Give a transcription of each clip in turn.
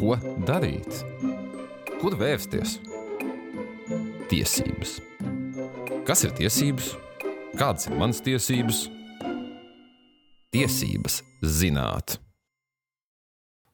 Ko darīt? Kur vērsties? Tiesības. Kas ir tiesības? Kādas ir manas tiesības? Tiesības zināt.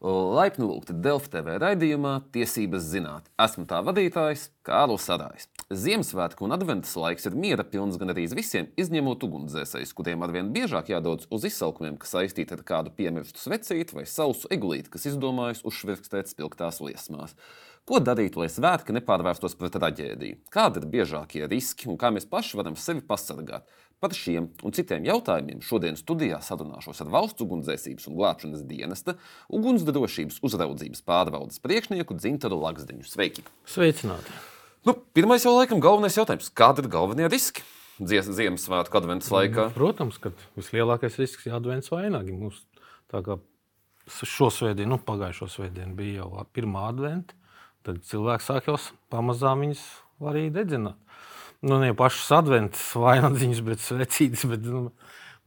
Laipni lūgti Delfa TV raidījumā Tiesības zināt. Esmu tā vadītājs Kārlis Sadājs. Ziemassvētku un adventas laiks ir miera pilns gan arī visiem, izņemot ugunsdzēsējus, kuriem arvien biežāk jādodas uz izsalkumiem, kas saistīti ar kādu piemirstu svecīti vai sausu eglīti, kas izdomājusi uzšvirkstēt spilgtās liesmās. Ko darīt, lai svētki nepārvērstos par traģēdiju? Kādi ir biežākie riski un kā mēs paši varam sevi pasargāt? Par šiem un citiem jautājumiem šodien studijā sarunāšos ar valsts ugunsdzēsības un glābšanas dienesta ugunsdrošības uzraudzības pārvaldes priekšnieku Dzintaru Lakzdiņu. Sveiki! Sveicināti! Nu, pirmais jau laikam galvenais jautājums. Kādi ir galvenie riski Zies, Ziemassvētku adventas laikā? Nu, protams, ka vislielākais risks ir advents vainagi. Mums tā kā šo svētdienu, nu, pagājušo svētdienu bija jau pirmā adventa, tad cilvēks sāk jau pamazām viņas arī dedzināt. Nu, ne pašas adventas vainadziņas, bet svecītas, bet, nu,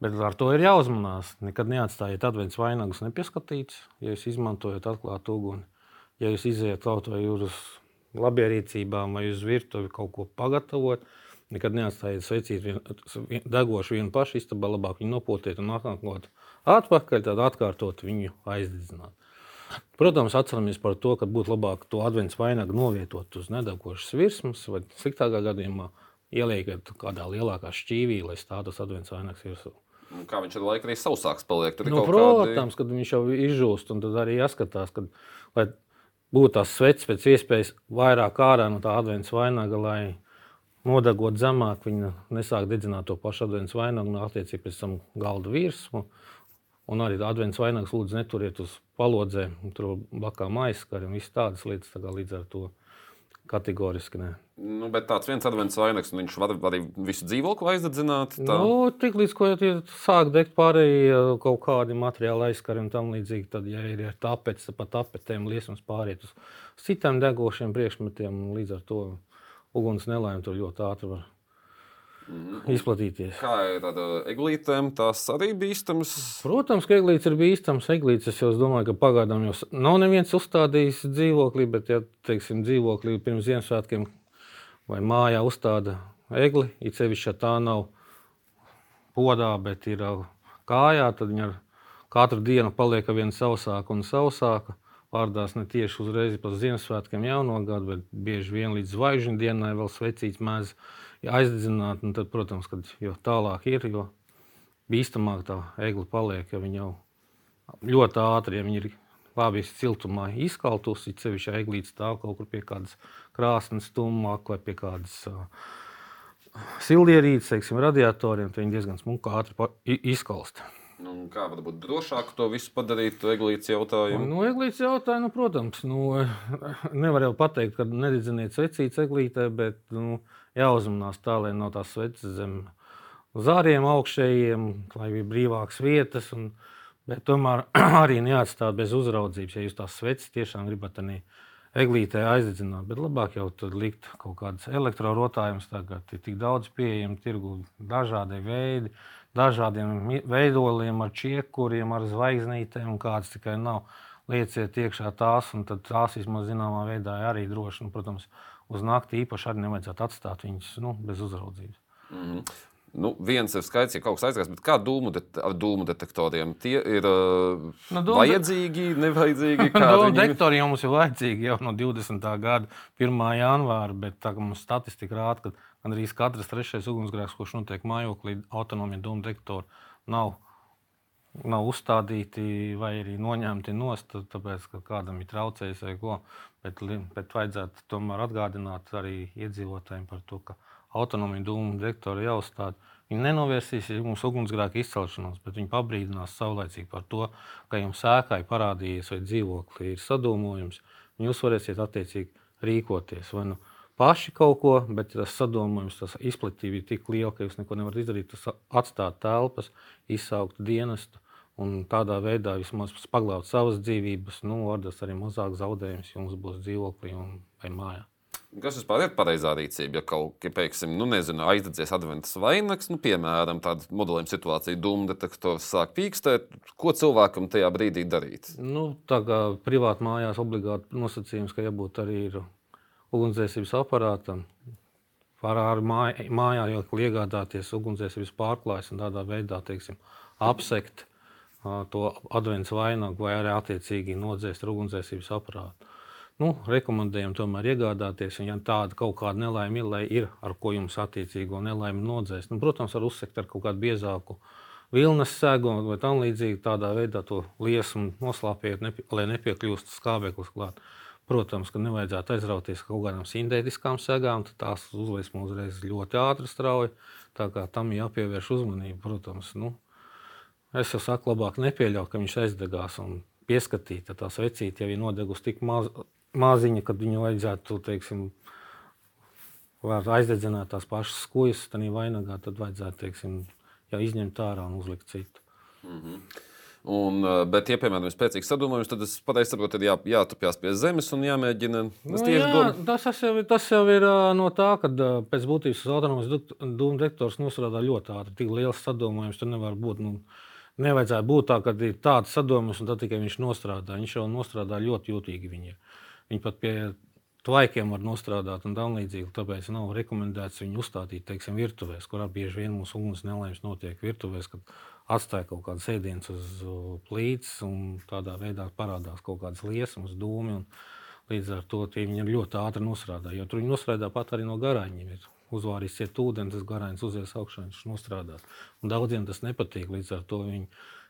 bet ar to ir jāuzmanās. Nekad neatstājiet adventas vainagus nepieskatīts, ja jūs izmantojat atklātu uguni. Ja jūs iziet kaut vai uz labierīcībām vai uz virtuvi kaut ko pagatavot. Nekad neatstājiet secīt vien, degošu vienu pašu istabā, labāk viņu nopotiet un atnākot atpakaļ, tad atkārtot viņu aizdedzināt. Protams, atceramies par to, ka būtu labāk to adventu vainagu novietot uz nedegošas virsmas, vai sliktākā gadījumā ieliekot kādā lielākā šķīvī, lai stātos adventu vainags virsū. Kā viņš ar laiku arī sausāks paliek? Tur nu, protams, kādi... kad viņš jau izžūst, un tad arī jāskatās, kad, lai būtu tās sveces pēc iespējas vairāk ārā no tā adventas vainaga, lai nodegot zemāk, viņa nesāk dedzināt to pašu adventas vainagu un attiecīgi pēc tam galda virsmu. Un arī adventas vainags lūdzu neturiet uz palodzēm, tur blakā maisa, un viss tādas lietas tā līdz ar to kategoriski. Ne. Nu, bet tāds viens advents vainags, viņš var arī visu dzīvokli aizdedzināt. Tā. Nu, tik līdz ko ja sāk degt pārējie kaut kādi materiāli aizskari un tam līdzīgi, tad, ja ir tāpēc, tad pat apetēm liesmas pāriet uz citiem degošiem priekšmetiem, līdz ar to uguns nelaime tur ļoti ātri var Mm. izplatīties. Kā ir ar eglītēm? Tās arī bīstamas. Protams, ka eglītes ir bīstamas. Eglītes jau domāju, ka pagaidām jau nav neviens uzstādījis dzīvoklī, bet, ja teiksim, dzīvoklī pirms Ziemassvētkiem vai mājā uzstāda egli, it sevišķi, ja tā nav podā, bet ir kājā, tad viņa katru dienu paliek ar vien sausāka un sausāka. Pārdās ne tieši uzreiz pēc Ziemassvētkiem jauno gadu, bet bieži vien līdz zvaigžņu dienai vēl svecīts mēdz aizdedzināt, nu tad, protams, kad jo tālāk ir, jo bīstamāk tā egli paliek, ja viņa jau ļoti ātri, ja ir labi siltumā izkaltusi, cevišķi eglītes stāv kaut kur pie kādas krāsnes tumāk vai pie kādas uh, sildierītes, teiksim, radiatoriem, tad viņi diezgan smuki ātri izkalst. Nu, kā var būt drošāk to visu padarīt? Eglītes jautājumu. Nu, eglītes jautājumu, nu, protams, nu, nevar jau pateikt, ka nededziniet secītes eglītē, bet nu, jāuzmanās tā, lai no tās sveces zem zāriem augšējiem, lai bija brīvākas vietas. Un, bet tomēr arī neatstāt bez uzraudzības, ja jūs tās sveces tiešām gribat arī eglītē aizdedzināt. Bet labāk jau tur likt kaut kādas elektrorotājumus. Tagad ir tik daudz pieejamu tirgu, dažādi veidi dažādiem veidoliem, ar čiekuriem, ar zvaigznītēm, kādas tikai nav. Lieciet iekšā tās, un tās vismaz zināmā veidā arī droši. Un, protams, uz nakti īpaši arī nevajadzētu atstāt viņus nu, bez uzraudzības. Mm -hmm. Nu, viens ir skaidrs, ja kaut kas aizgājis, bet kā dūmu det dūmu detektoriem? Tie ir uh, nu, dūmu vajadzīgi, nevajadzīgi. Dūmu detektori jau mums ir vajadzīgi jau no 20. gada 1. janvāra, bet tā kā mums statistika rāda, ka Gan arī katrs trešais ugunsgrēks, kurš notiek mājokli, autonomija dūmu detektori nav, nav uzstādīti vai arī noņemti nost, tāpēc, ka kādam ir traucējis vai ko. Bet, bet vajadzētu tomēr atgādināt arī iedzīvotājiem par to, ka autonomija dūmu detektori jāuzstāda. Viņi nenovērsīs jums ugunsgrēka izcelšanos, bet viņi pabrīdinās saulēcīgi par to, ka jums sēkai parādījies vai dzīvoklī ir sadūmojums. Jūs varēsiet attiecīgi rīkoties. Vai nu paši kaut ko, bet tas sadomājums, tas izplatība ir tik liela, ka jūs neko nevarat izdarīt. Tas atstāt telpas, izsaukt dienestu un tādā veidā vismaz paglābt savas dzīvības, nu, varbūt arī mazāk zaudējumus jums būs dzīvoklī vai mājā. Kas vispār ir pareizā rīcība? Ja kaut kā, piemēram, nu, nezinu, aizdedzies adventas vainags, nu, piemēram, tāda modelējuma situācija, dūmu detektors sāk pīkstēt, ko cilvēkam tajā brīdī darīt? Nu, tā kā privāti mājās obligāti nosacījums, ka jābūt arī ugunsdzēsības aparātam. Pārāri māj, mājā jau iegādāties ugunsdzēsības pārklājas un tādā veidā, teiksim, apsekt to adventas vainagu vai arī attiecīgi nodzēst ugunsdzēsības aparātu nu, rekomendējam tomēr iegādāties. Ja tāda kaut kāda nelaime ir, lai ir ar ko jums attiecīgo nelaimi nodzēst, nu, protams, var uzsekt ar kaut kādu biezāku vilnas segu vai tam līdzīgi. Tādā veidā to liesmu noslāpēt, nepie, lai nepiekļūst skābeklis klāt. Protams, ka nevajadzētu aizrauties kaut kādām sintētiskām segām, tad tās uzliesmo uzreiz ļoti ātri strauji. Tā kā tam jāpievērš uzmanība, protams. Nu, es jau saku, labāk nepieļaut, ka viņš aizdegās un pieskatīt, tās vecītes jau ir nodegusi tik maz, maziņa, kad viņu vajadzētu, teiksim, aizdedzināt tās pašas skojas, tad vainagā, tad vajadzētu, teiksim, jau izņemt ārā un uzlikt citu. Mm -hmm. Un, bet, ja, piemēram, ir spēcīgs sadūmojums, tad es pareizi saprotu, ka jā, jātupjas pie zemes un jāmēģina. Nu, jā, dom... tas, tas, jau, tas jau ir no tā, ka pēc būtības autonomais dūmu detektors nostrādā ļoti ātri. Tik liels sadūmojums tur nevar būt. Nu, nevajadzētu būt tā, ka ir tāds sadūmojums un tad tikai viņš nostrādā. Viņš jau nostrādā ļoti jūtīgi. Viņi. Viņi pat pie tvaikiem var nostrādāt un tam līdzīgi. Tāpēc nav rekomendēts viņu uzstādīt teiksim, virtuvēs, kurā bieži vien mūsu uguns nelaimes notiek virtuvēs, kad atstāja kaut kādas ēdienas uz plīts un tādā veidā parādās kaut kādas liesmas, dūmi. Līdz ar to viņi ļoti ātri nostrādā. Jo tur viņi nostrādā pat arī no garāņiem. Ir uzvārīs iet ūdeni, tas garāņš uzies augšā, viņš nostrādās. Un daudziem tas nepatīk. Līdz ar to viņi,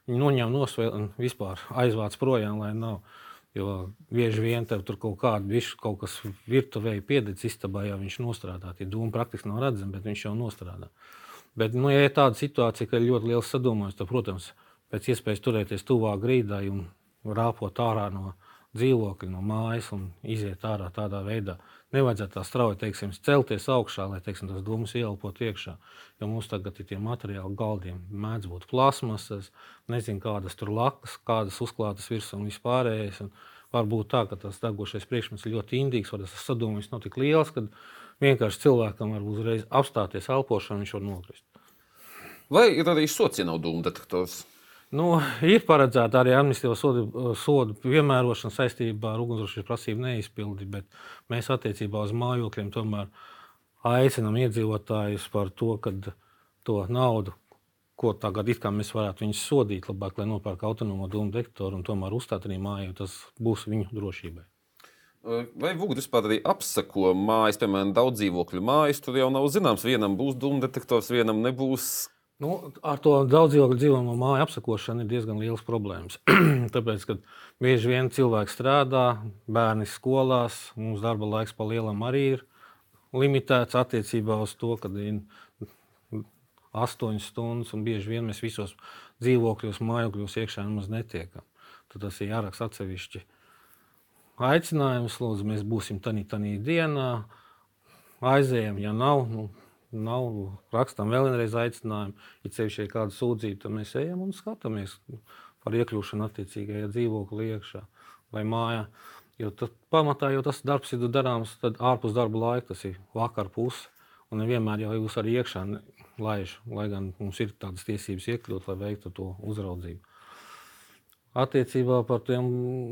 viņi noņem nosvēl un vispār aizvāc projām, lai nav. Jo bieži vien tur kaut kāda viša, kaut kas virtuvēji piededz istabā, jau viņš nostrādā. Tie dūmi praktiski nav redzami, bet viņš jau nostrādā. Bet, nu, ja ir tāda situācija, ka ir ļoti liels sadomājums, tad, protams, pēc iespējas turēties tuvāk grīdai un rāpot ārā no dzīvokļa, no mājas un iziet ārā tādā veidā. Nevajadzētu tā strauji teiksim, celties augšā, lai teiksim, tas dūmus ielpot iekšā. Jo mums tagad ir tie materiāli galdiem, mēdz būt plasmasas, nezinu, kādas tur lakas, kādas uzklātas virsū un vispārējais. Un var būt tā, ka tas degošais priekšmets ir ļoti indīgs, vai tas sadūmums nav tik liels, ka vienkārši cilvēkam var uzreiz apstāties elpošana un viņš var nokrist. Vai ir arī sociāla dūmu detektors? Nu, ir paredzēta arī administratīva sodu, sodu piemērošana saistībā ar ugunsdrošības prasību neizpildi, bet mēs attiecībā uz mājokļiem tomēr aicinām iedzīvotājus par to, ka to naudu, ko tagad mēs varētu viņus sodīt, labāk, lai nopērk autonomo dūmu detektoru un tomēr uzstāt arī māju, tas būs viņu drošībai. Vai Vūgda vispār arī apsako mājas, piemēram, daudz dzīvokļu mājas? Tur jau nav zināms, vienam būs dūmu detektors, vienam nebūs. Nu, ar to daudz dzīvokļu dzīvojamo māju apsakošanu ir diezgan liels problēmas. Tāpēc, ka bieži vien cilvēki strādā, bērni skolās, mums darba laiks pa lielam arī ir limitēts attiecībā uz to, ka ir astoņas stundas, un bieži vien mēs visos dzīvokļos, mājokļos iekšā nemaz netiekam. Tad tas ir jāraksta atsevišķi aicinājums, lūdzu, mēs būsim tādā dienā, aizējam, ja nav. Nu, nav. Rakstām vēl vienreiz aicinājumu. Ja ceļš ir kāda sūdzība, tad mēs ejam un skatāmies par iekļūšanu attiecīgajā dzīvoklī iekšā vai mājā. Jo tas, pamatā jau tas darbs ir darāms ārpus darba laika, tas ir vakar puse. Un nevienmēr jau jūs arī iekšā laiž, lai gan mums ir tādas tiesības iekļūt, lai veiktu to uzraudzību. Attiecībā par tiem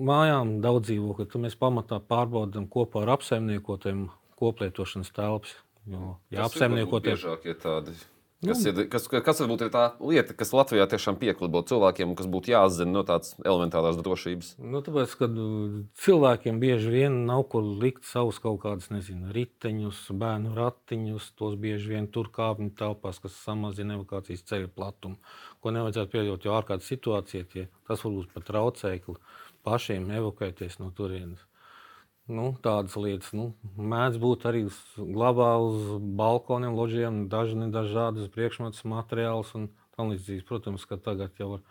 mājām daudz dzīvokļu, tad mēs pamatā pārbaudām kopā ar apsaimniekotiem koplietošanas telpas Jo, jā, apsaimniekot ir biežākie tādi. Kas, nu, ir, kas, kas varbūt ir tā lieta, kas Latvijā tiešām pieklibo cilvēkiem, kas būtu jāzina no tādas elementārās drošības? Nu, tāpēc, kad uh, cilvēkiem bieži vien nav kur likt savus kaut kādus, nezinu, riteņus, bērnu ratiņus, tos bieži vien tur kāpņu telpās, kas samazina evakuācijas ceļu platumu, ko nevajadzētu pieļaut, jo ārkārtas situācija tie, tas var būt pat traucēkli pašiem evakuēties no turienes. Nu, tādas lietas nu, mēdz būt arī glabā uz balkoniem, loģiem, dažni dažādas priekšmetus, materiālus un tam līdzīgi. Protams, ka tagad jau ar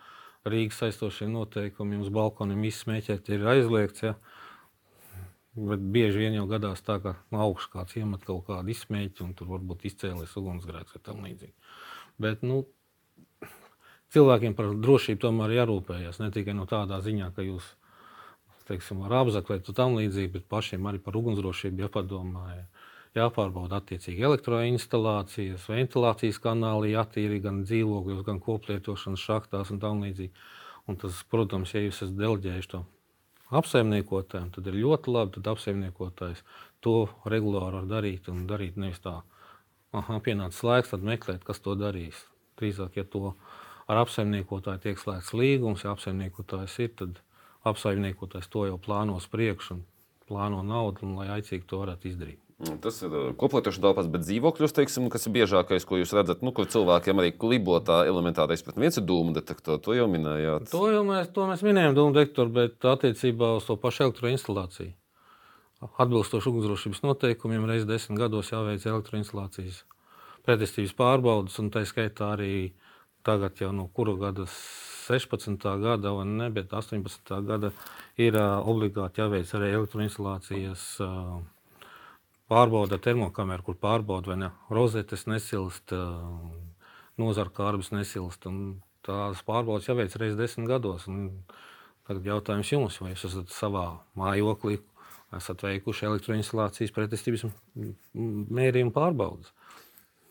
Rīgas aizstošiem noteikumiem uz balkoniem izsmēķēt ir aizliegts. Ja? Bet bieži vien jau gadās tā, ka no augšas kāds iemet kaut kādu izsmēķi, un tur varbūt izcēlies ugunsgrēks vai tam līdzīgi. Bet, nu, cilvēkiem par drošību tomēr jārūpējas. Ne tikai no tādā ziņā, ka jūs teiksim, var apzaklēt un tam līdzīgi, bet pašiem arī par ugunsdrošību jāpadomā. Ja jāpārbauda attiecīgi elektroinstalācijas, ventilācijas kanāli, jātīra gan dzīvokļos, gan koplietošanas šachtās un tam līdzīgi. Un tas, protams, ja jūs esat deleģējuši to apsaimniekotājiem, tad ir ļoti labi, tad apsaimniekotājs to regulāri var darīt un darīt nevis tā, aha, pienācis laiks, tad meklēt, kas to darīs. Drīzāk, ja to ar apsaimniekotāju tiek slēgts līgums, ja apsaimniekotājs ir, tad apsaimniekotājs to jau plānos priekš un plāno naudu, un, lai aicīgi to varētu izdarīt. Nu, tas ir koplietošana telpās, bet dzīvokļos, teiksim, kas ir biežākais, ko jūs redzat, nu, kur cilvēkiem arī klibo tā elementārais. Bet viens ir dūmu detektors, to jau minējāt. To jau mēs, to mēs minējām, dūmu detektoru, bet attiecībā uz to pašu elektroinstalāciju. Atbilstoši ugunsdrošības noteikumiem, reizes desmit gados jāveic elektroinstalācijas pretestības pārbaudas, un tā skaitā arī tagad jau no kura gada 16. gada, vai ne, bet 18. gada ir obligāti jāveic arī elektroinstalācijas. Pārbauda termokameru, kur pārbauda, vai ne, rozetes nesilst, nozara kārbas nesilst. Tās pārbaudas jāveic reizes desmit gados. Tagad jautājums jums, vai jūs esat savā mājoklī, esat veikuši elektroinstalācijas pretestības mērījumu pārbaudas?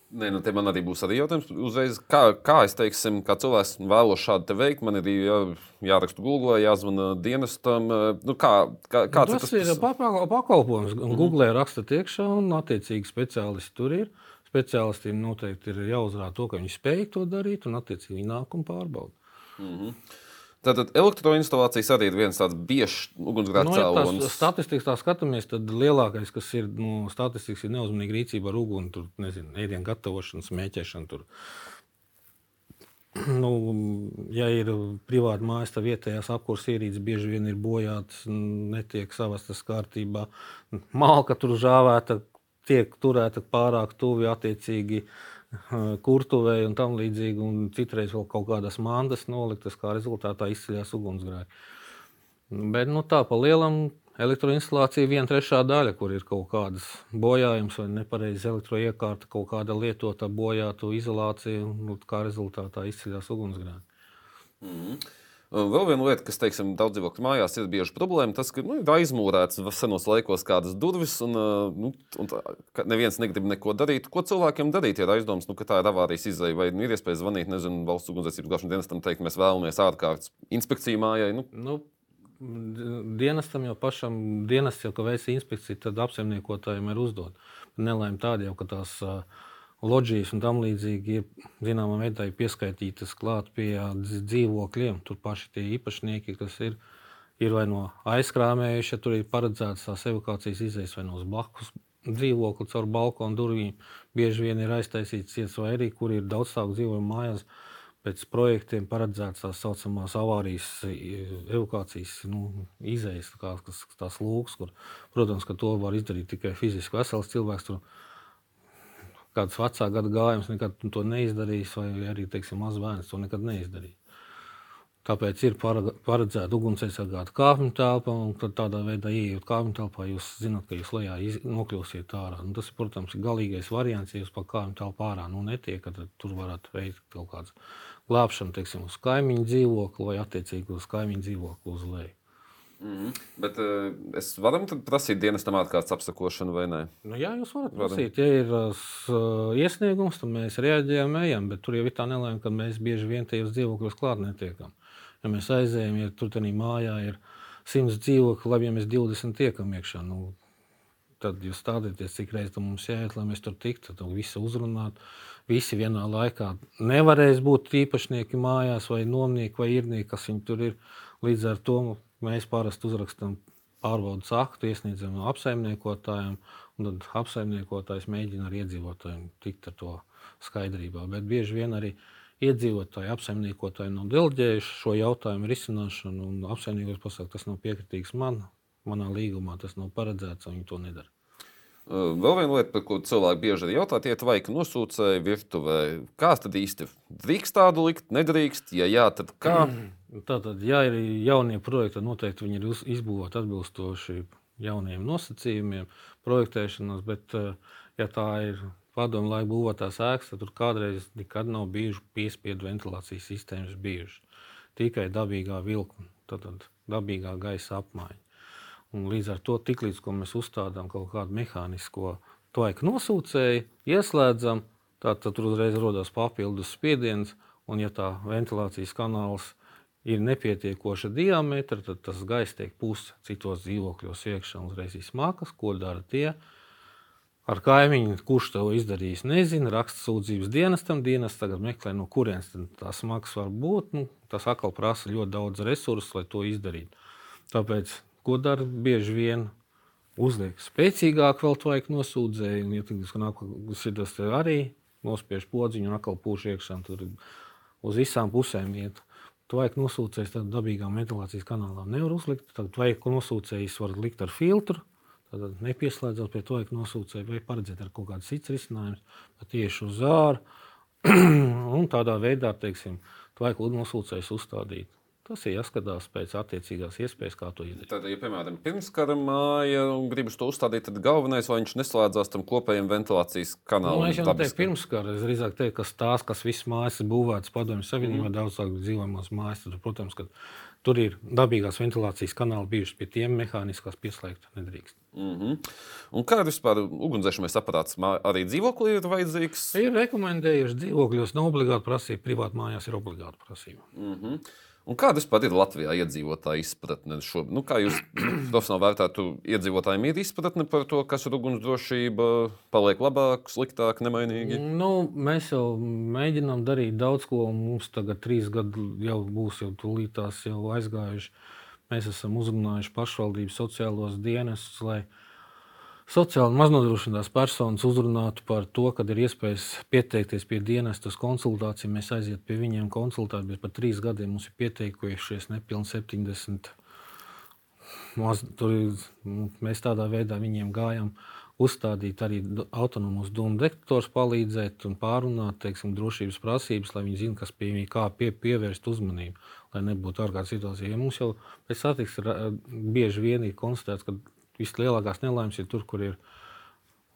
Nē, nu, man arī būs arī jautājums, uzreiz, kā, kā es teiksim, kā cilvēks vēlos šādu veikt. Man ir jā, jāraksta Google, jāzvana dienestam. Nu, kā, kā, nu, tas, tas ir pakalpojums. Mm -hmm. Google raksta iekšā, un attiecīgi speciālisti tur ir. Speciālistiem noteikti ir jāuzrāda to, ka viņi spēj to darīt, un attiecīgi nāk un pārbauda. Mm -hmm. Tātad elektroinstalācijas arī ir viens tāds biežs ugunsgrēks nu, cēlonis. Ja statistikas tā skatāmies, tad lielākais, kas ir nu, statistikas, ir neuzmanīga rīcība ar uguni, tur nezinu, ēdienu gatavošanu, smēķēšanu. Tur. Nu, ja ir privāta mājas, tad vietējās apkurses ierīces bieži vien ir bojātas, netiek savastas kārtībā. Malka tur žāvēta, tiek turēta pārāk tuvi attiecīgi kurtuvei un tam līdzīgi, un citreiz vēl kaut kādas mandas noliktas, kā rezultātā izceļas ugunsgrēki. Bet nu, tā pa lielam elektroinstalācija viena trešā daļa, kur ir kaut kādas bojājums vai nepareiza elektroiekārta, kaut kāda lietota bojātu izolācija, un nu, kā rezultātā izceļas ugunsgrēki. Mm -hmm. Vēl viena lieta, kas teiksim, daudz dzīvokļu mājās ir bieži problēma, tas, ka nu, ir aizmūrēts senos laikos kādas durvis, un, nu, un tā, neviens negrib neko darīt. Ko cilvēkiem darīt, ir aizdoms, nu, ka tā ir avārijas izēja, vai nu, ir iespēja zvanīt nezinu, valsts ugunsdzēsības glābšanas dienestam, teikt, mēs vēlamies ārkārtas inspekciju mājai? Nu. Nu. Dienestam jau pašam, dienas jau, ka veic inspekciju, tad apsaimniekotājiem ir uzdot. Nelēm tādi jau, ka tās uh, loģijas un tam līdzīgi ir zināmā veidā pieskaitītas klāt pie dzīvokļiem. Tur paši tie īpašnieki, kas ir, ir vai no aizkrāmējuši, ja tur ir paredzētas tās evakuācijas izējas vai no blakus dzīvokļa caur balkonu durvīm. Bieži vien ir aiztaisīts cietas vai arī, kur ir daudz stāvu dzīvojumu mājās. Pēc projektiem paredzētas tā saucamās avārijas, evakuācijas nu, izējas, kā, kas, tās lūks, kur, protams, ka to var izdarīt tikai fiziski vesels cilvēks. Tur kāds vecā gada gājums nekad to neizdarījis, vai arī teiksim, maz bērns to nekad neizdarīja. Tāpēc ir paredzēta ugunsaizsargāta kāpņu telpa, un tādā veidā, ieejot kāpņu telpā, jūs zināt, ka jūs lejā nokļūsiet ārā. Un tas, protams, ir galīgais variants, ja jūs pa kāpņu telpu ārā nu, netiekat, tad tur varat veikt kaut kādu glābšanu, teiksim, uz kaimiņu dzīvokli vai attiecīgi uz kaimiņu dzīvokli uz leju. Mm -hmm. Bet uh, es varu prasīt dienestam ārkārtas apsakošanu vai nē? Nu, jā, jūs varat prasīt. Ja ir uh, iesniegums, tad mēs reaģējam, ejam. Bet tur jau ir tā nelēma, ka mēs bieži vien tajos dzīvokļos klāt netiekam. Ja mēs aizējam, ja tur tādā mājā ir simts dzīvokļu, labi, ja mēs 20 tiekam iekšā. Nu, tad jūs stādieties, cik reizes mums jāiet, lai mēs tur tiktu, tad visu uzrunāt. Visi vienā laikā nevarēs būt īpašnieki mājās, vai nomnieki, vai īrnieki, kas viņi tur ir. Līdz ar to Mēs parasti uzrakstām pārbaudas aktu, iesniedzam apsaimniekotājiem, un tad apsaimniekotājs mēģina ar iedzīvotājiem tikt ar to skaidrībā. Bet bieži vien arī iedzīvotāji, apsaimniekotāji nav deleģējuši šo jautājumu risināšanu, un apsaimniekotājs pasaka, tas nav piekritīgs man, manā līgumā, tas nav paredzēts, un viņi to nedara. Vēl viena lieta, par ko cilvēki bieži arī jautā, ir vai nosūcēji virtuvē. Kā tad īsti drīkst tādu likt, nedrīkst? Ja jā, tad kā? Tātad, ja ir jaunie projekti, tad noteikti viņi ir izbūvēti atbilstoši jauniem nosacījumiem, projektēšanas, bet, ja tā ir padomu laika būvētās ēkas, tad tur kādreiz nekad nav bijuši piespiedu ventilācijas sistēmas bijušas. Tikai dabīgā vilkuma, tad dabīgā gaisa apmaiņa. Un līdz ar to, tiklīdz mēs uzstādām kaut kādu mehānisko tvaiku nosūcēju, ieslēdzam, tad, tad tur uzreiz rodas papildus spiediens. Un, ja tā ventilācijas kanāls ir nepietiekoša diametra, tad tas gaiss tiek pūsts citos dzīvokļos iekšā un uzreiz izsmākas, ko dara tie. Ar kaimiņu, kurš to izdarījis, nezina. Raksta sūdzības dienestam, dienas tagad meklē, no kurienes tās maksas var būt. Nu, tas atkal prasa ļoti daudz resursu, lai to izdarītu. Tāpēc, ko dara bieži vien, uzliek spēcīgāk vēl tvaiku nosūdzēju, un, ja tas arī nospiež podziņu un atkal pūš iekšā, tur uz visām pusēm iet. Tvaiku nosūcējs tad dabīgām ventilācijas kanālām nevar uzlikt, tad tvaiku nosūcējs var likt ar filtru, tad nepieslēdzot pie tvaiku nosūcēja vai paredzēt ar kaut kādu citu risinājumu, bet tieši uz āru un tādā veidā, teiksim, tvaiku nosūcējs uzstādīt. Tas ir jāskatās pēc attiecīgās iespējas, kā to izdarīt. Tad, ja, piemēram, pirms kara māja gribas to uzstādīt, tad galvenais, lai viņš neslēdzās tam kopējam ventilācijas kanālam. Nu, es jau neteiktu pirms kara, es drīzāk teiktu, ka tās, kas visas mājas ir būvētas padomju savienībā, mm. daudzāk dzīvojamās mājas, tad, protams, ka tur ir dabīgās ventilācijas kanāli bijuši pie tiem mehāniskās pieslēgt nedrīkst. Mm -hmm. Un kā vispār ugunsdzēsmais aparāts arī dzīvoklī ir vajadzīgs? Ir rekomendējuši dzīvokļos, nav obligāti prasība, privāti mājās ir obligāti prasība. Mm -hmm. Un kāda vispār ir Latvijā iedzīvotāja izpratne šobrīd? Nu, kā jūs profesionāli vērtētu, iedzīvotājiem ir izpratne par to, kas ir ugunsdrošība, paliek labāk, sliktāk, nemainīgi? Nu, mēs jau mēģinām darīt daudz ko. Mums tagad trīs gadi jau būs, jau tūlītās jau aizgājuši. Mēs esam uzrunājuši pašvaldības sociālos dienestus, lai sociāli maznodrošinātās personas uzrunātu par to, ka ir iespējas pieteikties pie dienestas konsultāciju. Mēs aiziet pie viņiem konsultēt, bet pat trīs gadiem mums ir pieteikušies nepilnīgi 70. Maz, tur, mēs tādā veidā viņiem gājām uzstādīt arī autonomus dūmu detektorus, palīdzēt un pārunāt teiksim, drošības prasības, lai viņi zinātu, kas pie viņiem kā pie, pievērst uzmanību, lai nebūtu ārkārtas situācija. Ja mums jau pēc satiksmes bieži vien ir konstatēts, ka vislielākās nelaimes ir tur, kur ir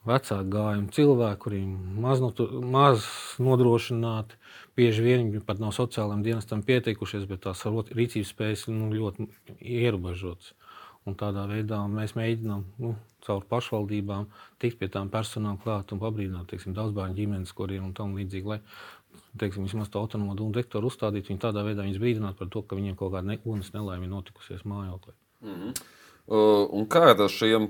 vecāki gājumi cilvēki, kuriem maz, no, maz nodrošināti. Bieži vien viņi pat nav sociālajiem dienestam pieteikušies, bet tās rīcības spējas ir nu, ļoti ierobežotas. Un tādā veidā mēs mēģinām nu, caur pašvaldībām tikt pie tām personām klāt un pabrīdināt teiksim, daudz bērnu ģimenes, kuriem un tam līdzīgi. Lai, teiksim, vismaz to autonomo dūmu detektoru uzstādīt, viņi tādā veidā brīdinātu par to, ka viņiem kaut kāda ne, nelaime notikusies mājoklī. Mm -hmm. Uh, un kā ar šiem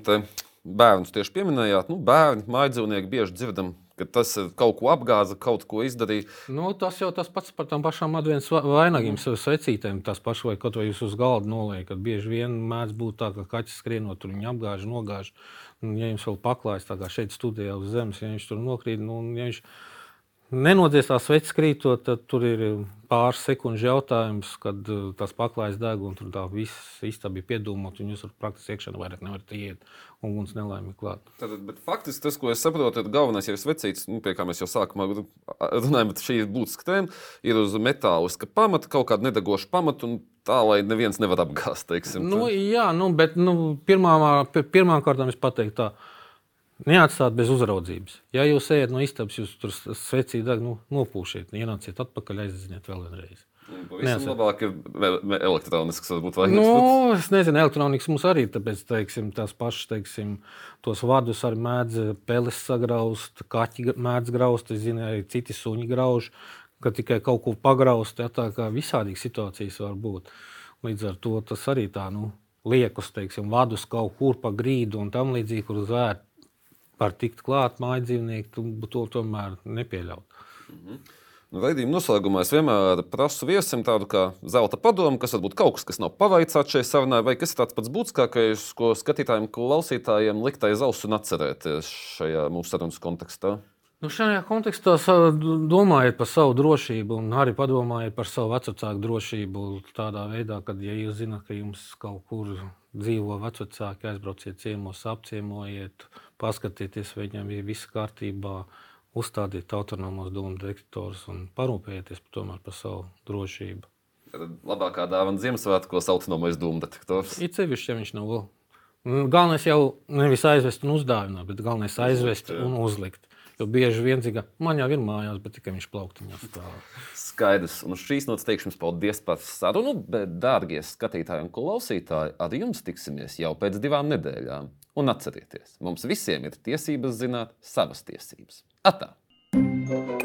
bērniem tieši pieminējāt, nu, bērni, mājdzīvnieki bieži dzirdam, tas kaut ko apgāza, kaut ko izdarīja. Nu, tas jau tas pats par tām pašām adventas vainagiem, secītēm. Tas pats vai kaut vai jūs uz galda noliekat. Bieži vien mēdz būt tā, ka kaķis skrienot, tur viņa apgāž, nogāž. Un, ja jums vēl paklājas tā kā šeit studijā uz zemes, ja viņš tur nokrīt, nu, ja viņš nenodziesās vecs krītot, tad tur ir pāris sekundžu jautājums, kad uh, tas paklājas deg un tur tā viss istaba ir piedūmot, un jūs tur praktiski iekšā vairāk nevarat iet, un uguns nelaimi klāt. Tad, bet faktiski tas, ko es saprotu, ir galvenais jau ir vecīts, nu, pie kā mēs jau sākumā runājam, bet šī ir būtiska tēma, ir uz metāliska pamata, kaut kāda nedegoša pamata, un tā, lai neviens nevar apgāzt, teiksim. Nu, jā, nu, bet nu, pirmā, pirmām kārtām es pateiktu tā, Neatstāt bez uzraudzības. Ja jūs ejat no istabas, jūs tur svecīgi deg, nu, nopūšiet, ienāciet atpakaļ, aizdziniet vēl vienreiz. Pavisam labāk ir elektronisks, varbūt vajag. Nu, es nezinu, elektronikas mums arī, tāpēc, teiksim, tās pašas, teiksim, tos vadus arī mēdz peles sagraust, kaķi mēdz graust, es zinu, arī citi suņi grauž, ka tikai kaut ko pagraust, ja tā kā visādīgas situācijas var būt. Līdz ar to tas arī tā, nu, liekus, teiksim, vadus kaut kur pa grīdu un tam līdzīgi, kur zvērt var tikt klāt mājas dzīvnieki, to tomēr nepieļaut. Mm -hmm. Nu, Raidījuma noslēgumā es vienmēr prasu viesim tādu kā zelta padomu, kas varbūt kaut kas, kas nav pavaicāts šajā sarunā, vai kas ir tāds pats būtiskākais, ko skatītājiem, klausītājiem likt aiz auss un atcerēties šajā mūsu sarunas kontekstā. Nu, šajā kontekstā domājiet par savu drošību un arī padomājiet par savu vecāku drošību. Tādā veidā, ka, ja jūs zināt, ka jums kaut kur dzīvo vecāki, aizbrauciet ciemos, apciemojiet, paskatieties, vai viņam ir viss kārtībā, uzstādiet autonomos dūmu detektorus un parūpējieties par savu drošību. Labākā dāvana Ziemassvētkos - autonomais dūmu detektors. Ir sevišķi, ja viņš nav vēl. Galvenais jau nevis aizvest un uzdāvināt, bet galvenais aizvest un uzlikt. Jo bieži vien zina, man jau ir mājās, bet tikai viņš plauktiņā stāv. Skaidrs, un uz šīs nots teikšu jums paldies par sarunu, bet, dārgie skatītāji un klausītāji, ar jums tiksimies jau pēc divām nedēļām. Un atcerieties, mums visiem ir tiesības zināt savas tiesības. Atā! thank you